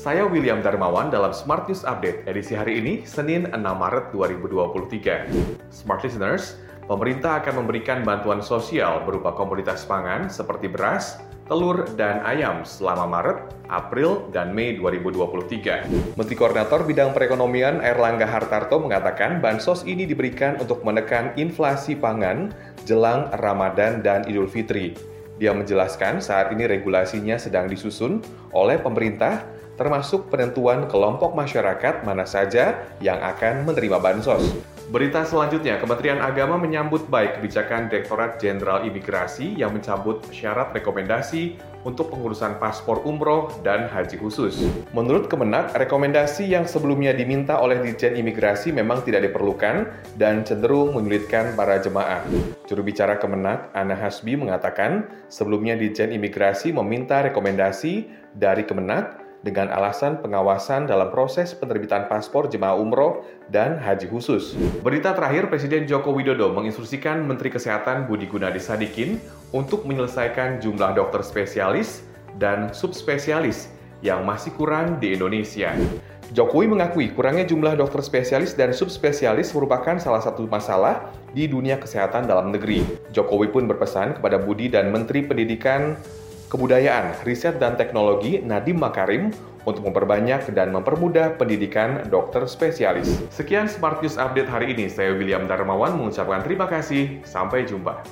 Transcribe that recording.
Saya William Darmawan dalam Smart News Update edisi hari ini, Senin 6 Maret 2023. Smart Listeners, pemerintah akan memberikan bantuan sosial berupa komoditas pangan seperti beras, telur, dan ayam selama Maret, April, dan Mei 2023. Menteri Koordinator Bidang Perekonomian Erlangga Hartarto mengatakan bansos ini diberikan untuk menekan inflasi pangan jelang Ramadan dan Idul Fitri. Dia menjelaskan saat ini regulasinya sedang disusun oleh pemerintah termasuk penentuan kelompok masyarakat mana saja yang akan menerima bansos. Berita selanjutnya, Kementerian Agama menyambut baik kebijakan Direktorat Jenderal Imigrasi yang mencabut syarat rekomendasi untuk pengurusan paspor umroh dan haji khusus. Menurut Kemenak, rekomendasi yang sebelumnya diminta oleh Ditjen Imigrasi memang tidak diperlukan dan cenderung menyulitkan para jemaah. Juru bicara Kemenak, Ana Hasbi mengatakan, sebelumnya Ditjen Imigrasi meminta rekomendasi dari Kemenak dengan alasan pengawasan dalam proses penerbitan paspor jemaah umroh dan haji khusus. Berita terakhir, Presiden Joko Widodo menginstruksikan Menteri Kesehatan Budi Gunadi Sadikin untuk menyelesaikan jumlah dokter spesialis dan subspesialis yang masih kurang di Indonesia. Jokowi mengakui kurangnya jumlah dokter spesialis dan subspesialis merupakan salah satu masalah di dunia kesehatan dalam negeri. Jokowi pun berpesan kepada Budi dan Menteri Pendidikan Kebudayaan, Riset dan Teknologi Nadiem Makarim untuk memperbanyak dan mempermudah pendidikan dokter spesialis. Sekian Smart News Update hari ini. Saya William Darmawan mengucapkan terima kasih. Sampai jumpa.